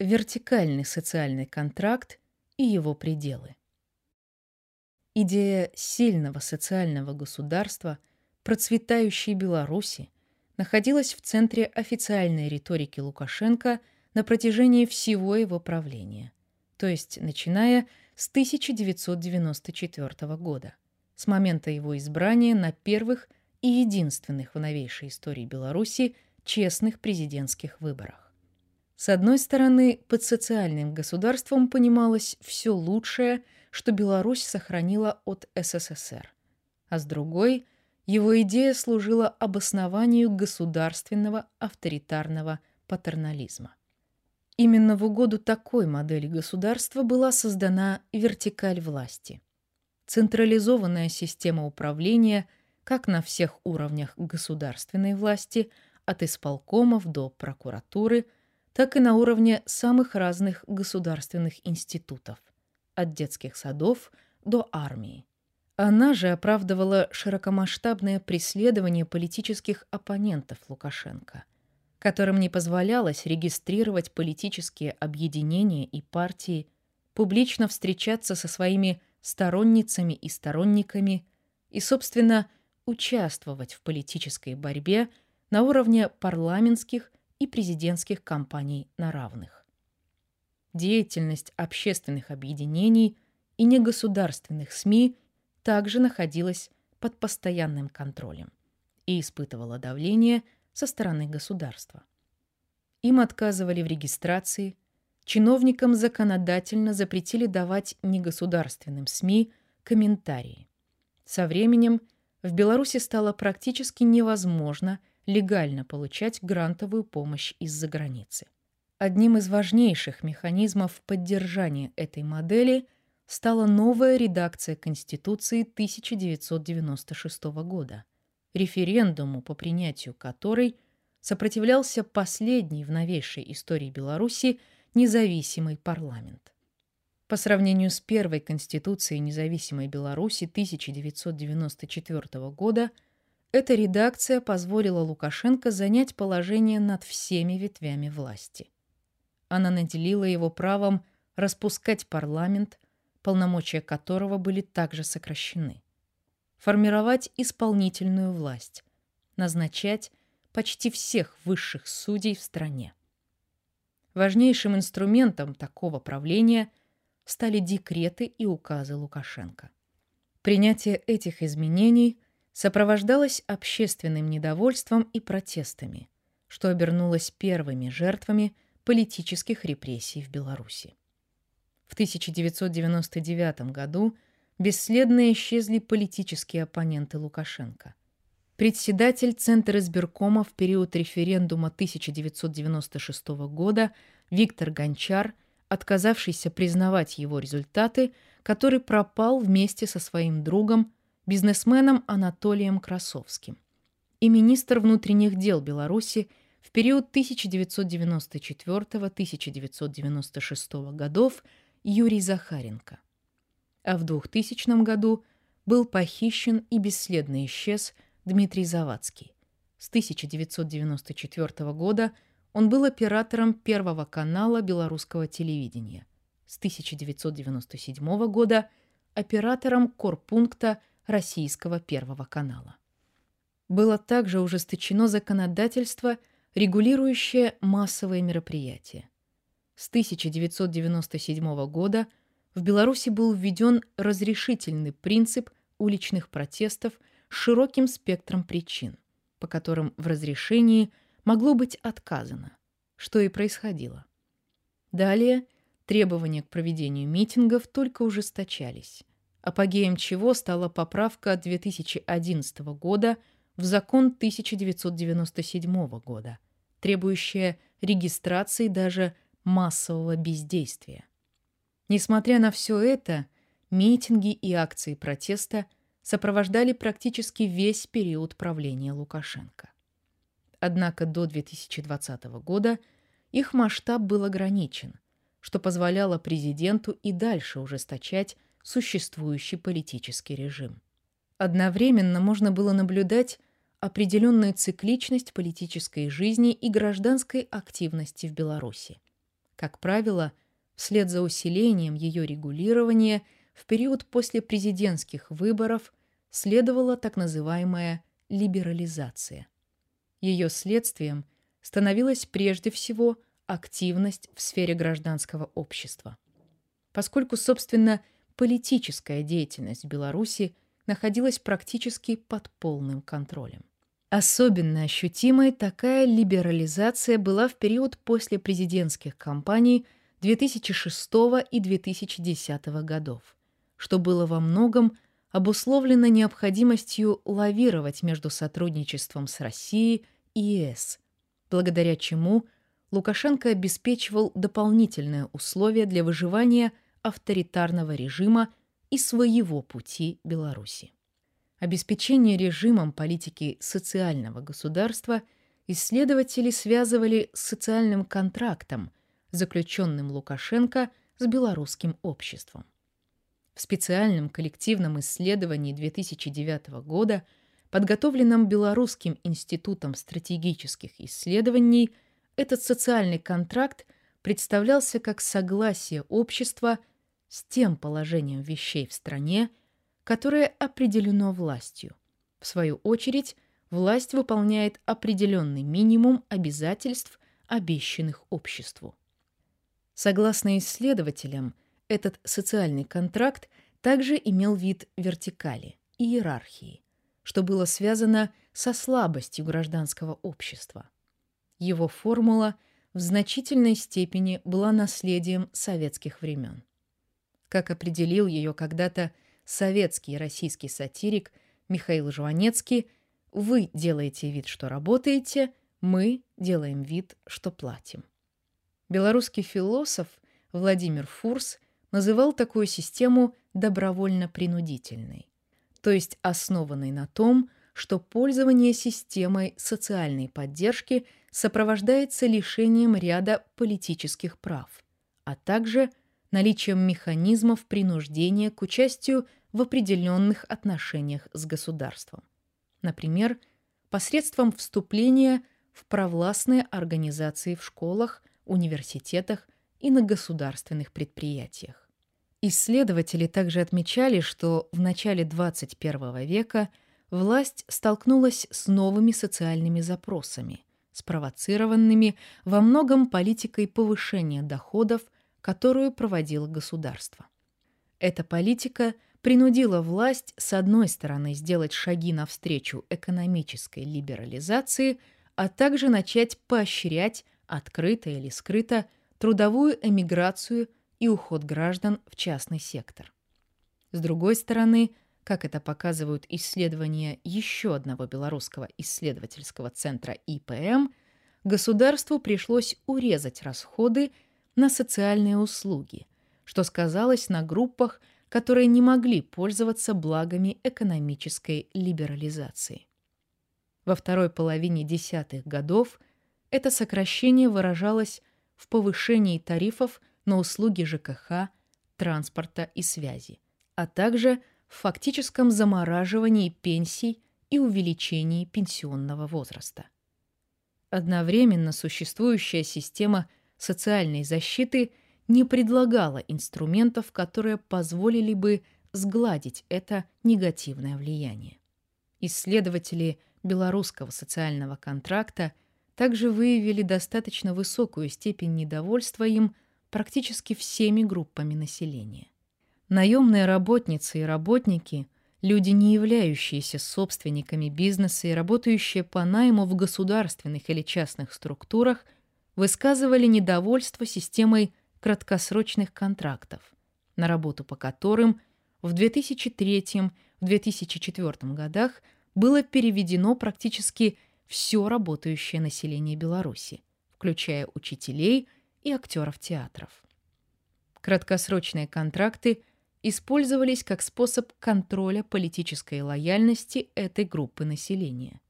вертикальный социальный контракт и его пределы. Идея сильного социального государства, процветающей Беларуси, находилась в центре официальной риторики Лукашенко на протяжении всего его правления, то есть начиная с 1994 года, с момента его избрания на первых и единственных в новейшей истории Беларуси честных президентских выборах. С одной стороны, под социальным государством понималось все лучшее – что Беларусь сохранила от СССР, а с другой его идея служила обоснованию государственного авторитарного патернализма. Именно в угоду такой модели государства была создана вертикаль власти. Централизованная система управления как на всех уровнях государственной власти, от исполкомов до прокуратуры, так и на уровне самых разных государственных институтов от детских садов до армии. Она же оправдывала широкомасштабное преследование политических оппонентов Лукашенко, которым не позволялось регистрировать политические объединения и партии, публично встречаться со своими сторонницами и сторонниками и, собственно, участвовать в политической борьбе на уровне парламентских и президентских кампаний на равных деятельность общественных объединений и негосударственных СМИ также находилась под постоянным контролем и испытывала давление со стороны государства. Им отказывали в регистрации, чиновникам законодательно запретили давать негосударственным СМИ комментарии. Со временем в Беларуси стало практически невозможно легально получать грантовую помощь из-за границы. Одним из важнейших механизмов поддержания этой модели стала новая редакция Конституции 1996 года, референдуму по принятию которой сопротивлялся последний в новейшей истории Беларуси независимый парламент. По сравнению с первой Конституцией независимой Беларуси 1994 года, эта редакция позволила Лукашенко занять положение над всеми ветвями власти – она наделила его правом распускать парламент, полномочия которого были также сокращены, формировать исполнительную власть, назначать почти всех высших судей в стране. Важнейшим инструментом такого правления стали декреты и указы Лукашенко. Принятие этих изменений сопровождалось общественным недовольством и протестами, что обернулось первыми жертвами – политических репрессий в Беларуси. В 1999 году бесследно исчезли политические оппоненты Лукашенко. Председатель Центра избиркома в период референдума 1996 года Виктор Гончар, отказавшийся признавать его результаты, который пропал вместе со своим другом, бизнесменом Анатолием Красовским, и министр внутренних дел Беларуси в период 1994-1996 годов Юрий Захаренко. А в 2000 году был похищен и бесследно исчез Дмитрий Завадский. С 1994 года он был оператором Первого канала белорусского телевидения. С 1997 года оператором корпункта Российского Первого канала. Было также ужесточено законодательство – регулирующее массовые мероприятия. С 1997 года в Беларуси был введен разрешительный принцип уличных протестов с широким спектром причин, по которым в разрешении могло быть отказано, что и происходило. Далее требования к проведению митингов только ужесточались, апогеем чего стала поправка 2011 года – в закон 1997 года, требующая регистрации даже массового бездействия. Несмотря на все это, митинги и акции протеста сопровождали практически весь период правления Лукашенко. Однако до 2020 года их масштаб был ограничен, что позволяло президенту и дальше ужесточать существующий политический режим. Одновременно можно было наблюдать определенную цикличность политической жизни и гражданской активности в Беларуси, Как правило, вслед за усилением ее регулирования в период после президентских выборов следовала так называемая либерализация. Ее следствием становилась прежде всего активность в сфере гражданского общества. Поскольку, собственно, политическая деятельность в Беларуси находилась практически под полным контролем. Особенно ощутимой такая либерализация была в период после президентских кампаний 2006 и 2010 годов, что было во многом обусловлено необходимостью лавировать между сотрудничеством с Россией и ЕС, благодаря чему Лукашенко обеспечивал дополнительные условия для выживания авторитарного режима и своего пути Беларуси. Обеспечение режимом политики социального государства исследователи связывали с социальным контрактом, заключенным Лукашенко с белорусским обществом. В специальном коллективном исследовании 2009 года, подготовленном Белорусским институтом стратегических исследований, этот социальный контракт представлялся как согласие общества с тем положением вещей в стране, которое определено властью. В свою очередь, власть выполняет определенный минимум обязательств, обещанных обществу. Согласно исследователям, этот социальный контракт также имел вид вертикали, иерархии, что было связано со слабостью гражданского общества. Его формула в значительной степени была наследием советских времен. Как определил ее когда-то советский и российский сатирик Михаил Жванецкий, вы делаете вид, что работаете, мы делаем вид, что платим. Белорусский философ Владимир Фурс – называл такую систему добровольно-принудительной, то есть основанной на том, что пользование системой социальной поддержки сопровождается лишением ряда политических прав, а также наличием механизмов принуждения к участию в определенных отношениях с государством. Например, посредством вступления в провластные организации в школах, университетах и на государственных предприятиях. Исследователи также отмечали, что в начале 21 века власть столкнулась с новыми социальными запросами, спровоцированными во многом политикой повышения доходов, которую проводило государство. Эта политика принудила власть с одной стороны сделать шаги навстречу экономической либерализации, а также начать поощрять открыто или скрыто трудовую эмиграцию и уход граждан в частный сектор. С другой стороны, как это показывают исследования еще одного белорусского исследовательского центра ИПМ, государству пришлось урезать расходы на социальные услуги, что сказалось на группах, которые не могли пользоваться благами экономической либерализации. Во второй половине десятых годов это сокращение выражалось в повышении тарифов на услуги ЖКХ, транспорта и связи, а также в фактическом замораживании пенсий и увеличении пенсионного возраста. Одновременно существующая система социальной защиты не предлагала инструментов, которые позволили бы сгладить это негативное влияние. Исследователи белорусского социального контракта – также выявили достаточно высокую степень недовольства им практически всеми группами населения. Наемные работницы и работники, люди, не являющиеся собственниками бизнеса и работающие по найму в государственных или частных структурах, высказывали недовольство системой краткосрочных контрактов, на работу по которым в 2003-2004 годах было переведено практически все работающее население Беларуси, включая учителей и актеров театров. Краткосрочные контракты использовались как способ контроля политической лояльности этой группы населения.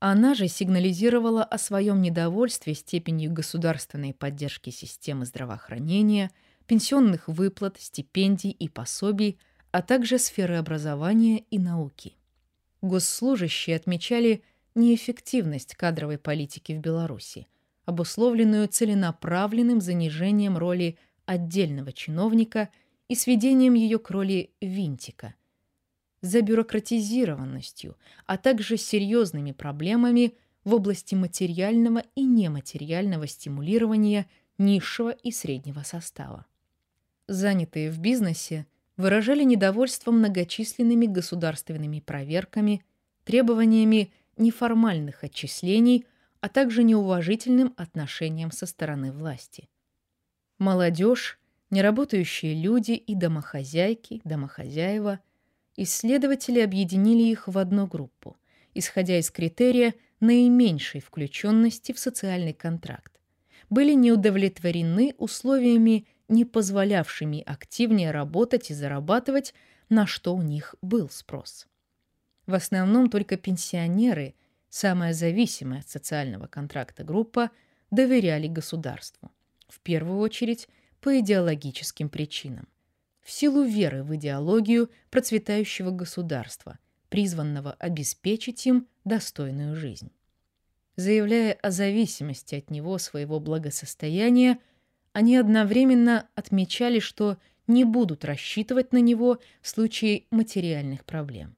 Она же сигнализировала о своем недовольстве степенью государственной поддержки системы здравоохранения, пенсионных выплат, стипендий и пособий, а также сферы образования и науки. Госслужащие отмечали неэффективность кадровой политики в Беларуси, обусловленную целенаправленным занижением роли отдельного чиновника и сведением ее к роли винтика, забюрократизированностью, а также серьезными проблемами в области материального и нематериального стимулирования низшего и среднего состава. Занятые в бизнесе выражали недовольство многочисленными государственными проверками, требованиями неформальных отчислений, а также неуважительным отношением со стороны власти. Молодежь, неработающие люди и домохозяйки, домохозяева, исследователи объединили их в одну группу, исходя из критерия наименьшей включенности в социальный контракт, были неудовлетворены условиями, не позволявшими активнее работать и зарабатывать, на что у них был спрос. В основном только пенсионеры, самая зависимая от социального контракта группа, доверяли государству. В первую очередь по идеологическим причинам. В силу веры в идеологию процветающего государства, призванного обеспечить им достойную жизнь. Заявляя о зависимости от него своего благосостояния, они одновременно отмечали, что не будут рассчитывать на него в случае материальных проблем.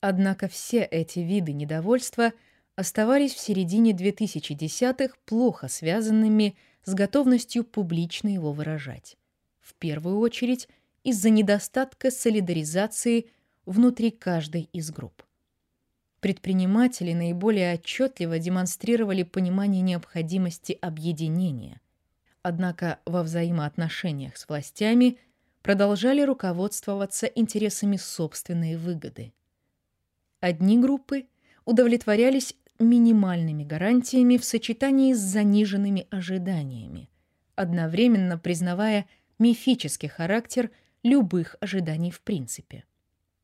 Однако все эти виды недовольства оставались в середине 2010-х плохо связанными с готовностью публично его выражать. В первую очередь из-за недостатка солидаризации внутри каждой из групп. Предприниматели наиболее отчетливо демонстрировали понимание необходимости объединения. Однако во взаимоотношениях с властями продолжали руководствоваться интересами собственной выгоды – Одни группы удовлетворялись минимальными гарантиями в сочетании с заниженными ожиданиями, одновременно признавая мифический характер любых ожиданий в принципе.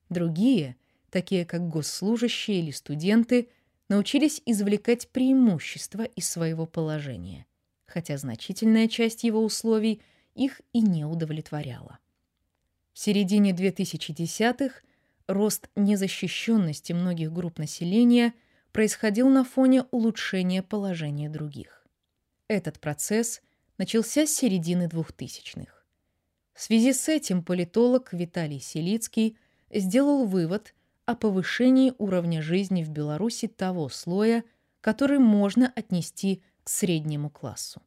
Другие, такие как госслужащие или студенты, научились извлекать преимущества из своего положения, хотя значительная часть его условий их и не удовлетворяла. В середине 2010-х рост незащищенности многих групп населения происходил на фоне улучшения положения других. Этот процесс начался с середины 2000-х. В связи с этим политолог Виталий Селицкий сделал вывод о повышении уровня жизни в Беларуси того слоя, который можно отнести к среднему классу.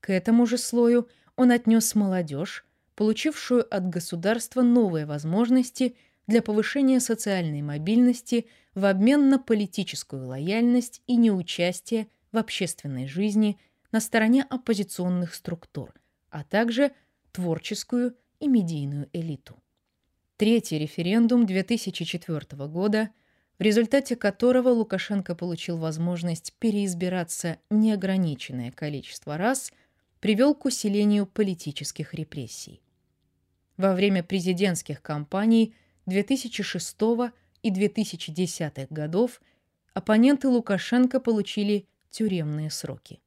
К этому же слою он отнес молодежь, получившую от государства новые возможности – для повышения социальной мобильности в обмен на политическую лояльность и неучастие в общественной жизни на стороне оппозиционных структур, а также творческую и медийную элиту. Третий референдум 2004 года, в результате которого Лукашенко получил возможность переизбираться неограниченное количество раз, привел к усилению политических репрессий. Во время президентских кампаний 2006 и 2010 годов оппоненты Лукашенко получили тюремные сроки.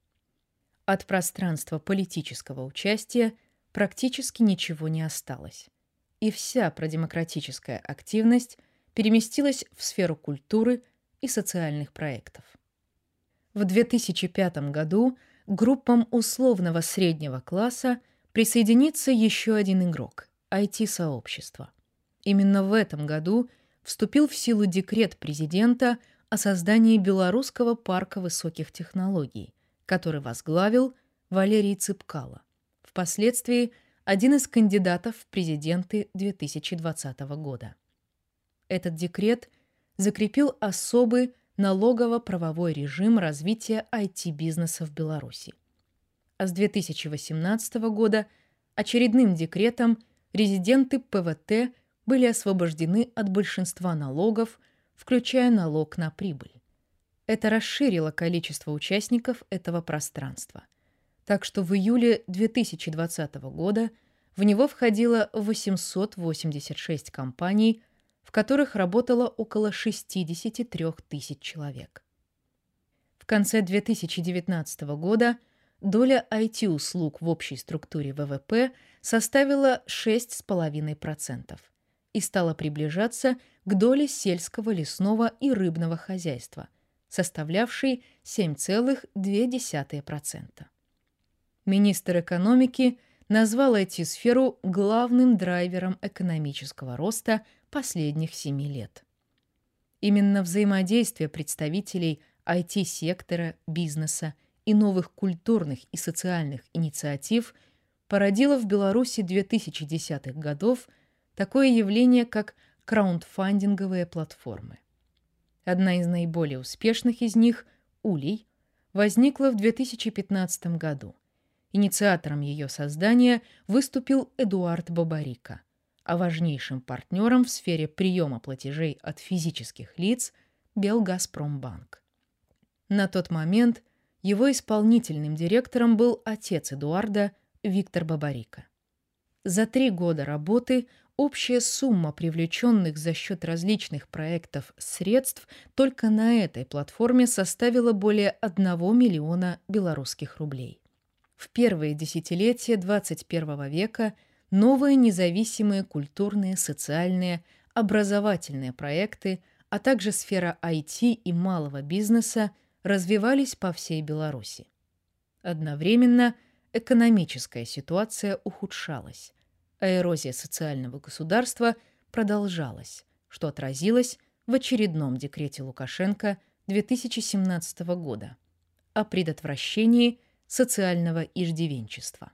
От пространства политического участия практически ничего не осталось, и вся продемократическая активность переместилась в сферу культуры и социальных проектов. В 2005 году группам условного среднего класса присоединится еще один игрок – IT-сообщество. Именно в этом году вступил в силу декрет президента о создании Белорусского парка высоких технологий, который возглавил Валерий Цыпкало, впоследствии один из кандидатов в президенты 2020 года. Этот декрет закрепил особый налогово-правовой режим развития IT-бизнеса в Беларуси. А с 2018 года очередным декретом резиденты ПВТ – были освобождены от большинства налогов, включая налог на прибыль. Это расширило количество участников этого пространства. Так что в июле 2020 года в него входило 886 компаний, в которых работало около 63 тысяч человек. В конце 2019 года доля IT-услуг в общей структуре ВВП составила 6,5% и стала приближаться к доле сельского, лесного и рыбного хозяйства, составлявший 7,2%. Министр экономики назвал IT-сферу главным драйвером экономического роста последних семи лет. Именно взаимодействие представителей IT-сектора, бизнеса и новых культурных и социальных инициатив породило в Беларуси 2010-х годов такое явление, как краундфандинговые платформы. Одна из наиболее успешных из них, Улей, возникла в 2015 году. Инициатором ее создания выступил Эдуард Бабарика, а важнейшим партнером в сфере приема платежей от физических лиц – Белгазпромбанк. На тот момент его исполнительным директором был отец Эдуарда Виктор Бабарика. За три года работы общая сумма привлеченных за счет различных проектов средств только на этой платформе составила более 1 миллиона белорусских рублей. В первые десятилетия 21 века новые независимые культурные, социальные, образовательные проекты, а также сфера IT и малого бизнеса развивались по всей Беларуси. Одновременно экономическая ситуация ухудшалась, а эрозия социального государства продолжалась, что отразилось в очередном декрете Лукашенко 2017 года о предотвращении социального иждивенчества.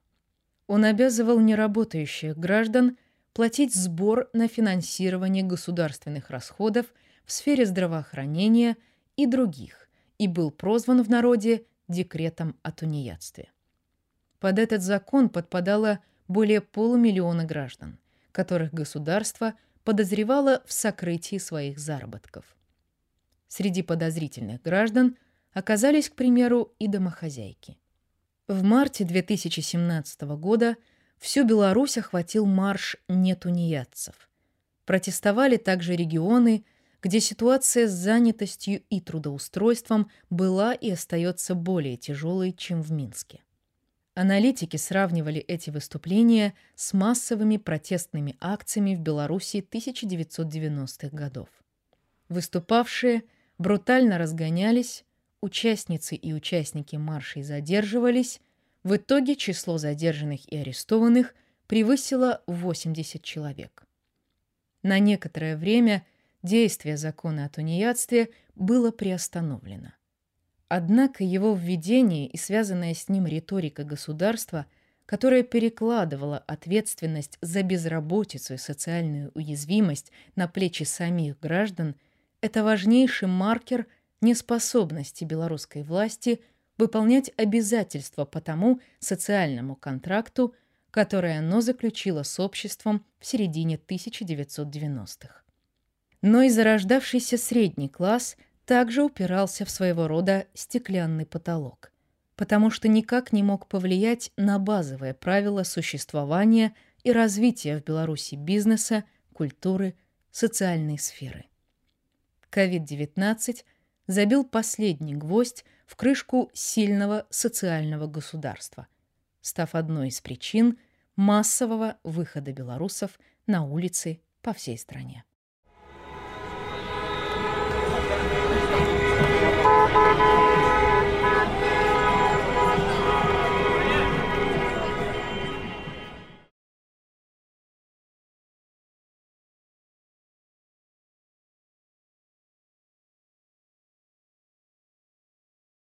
Он обязывал неработающих граждан платить сбор на финансирование государственных расходов в сфере здравоохранения и других и был прозван в народе декретом о тунеядстве. Под этот закон подпадало более полумиллиона граждан, которых государство подозревало в сокрытии своих заработков. Среди подозрительных граждан оказались, к примеру, и домохозяйки. В марте 2017 года всю Беларусь охватил марш нетунеядцев. Протестовали также регионы, где ситуация с занятостью и трудоустройством была и остается более тяжелой, чем в Минске. Аналитики сравнивали эти выступления с массовыми протестными акциями в Беларуси 1990-х годов. Выступавшие брутально разгонялись, участницы и участники маршей задерживались, в итоге число задержанных и арестованных превысило 80 человек. На некоторое время действие закона о тунеядстве было приостановлено. Однако его введение и связанная с ним риторика государства, которая перекладывала ответственность за безработицу и социальную уязвимость на плечи самих граждан, это важнейший маркер неспособности белорусской власти выполнять обязательства по тому социальному контракту, который оно заключило с обществом в середине 1990-х. Но и зарождавшийся средний класс – также упирался в своего рода стеклянный потолок, потому что никак не мог повлиять на базовые правила существования и развития в Беларуси бизнеса, культуры, социальной сферы. COVID-19 забил последний гвоздь в крышку сильного социального государства, став одной из причин массового выхода белорусов на улицы по всей стране.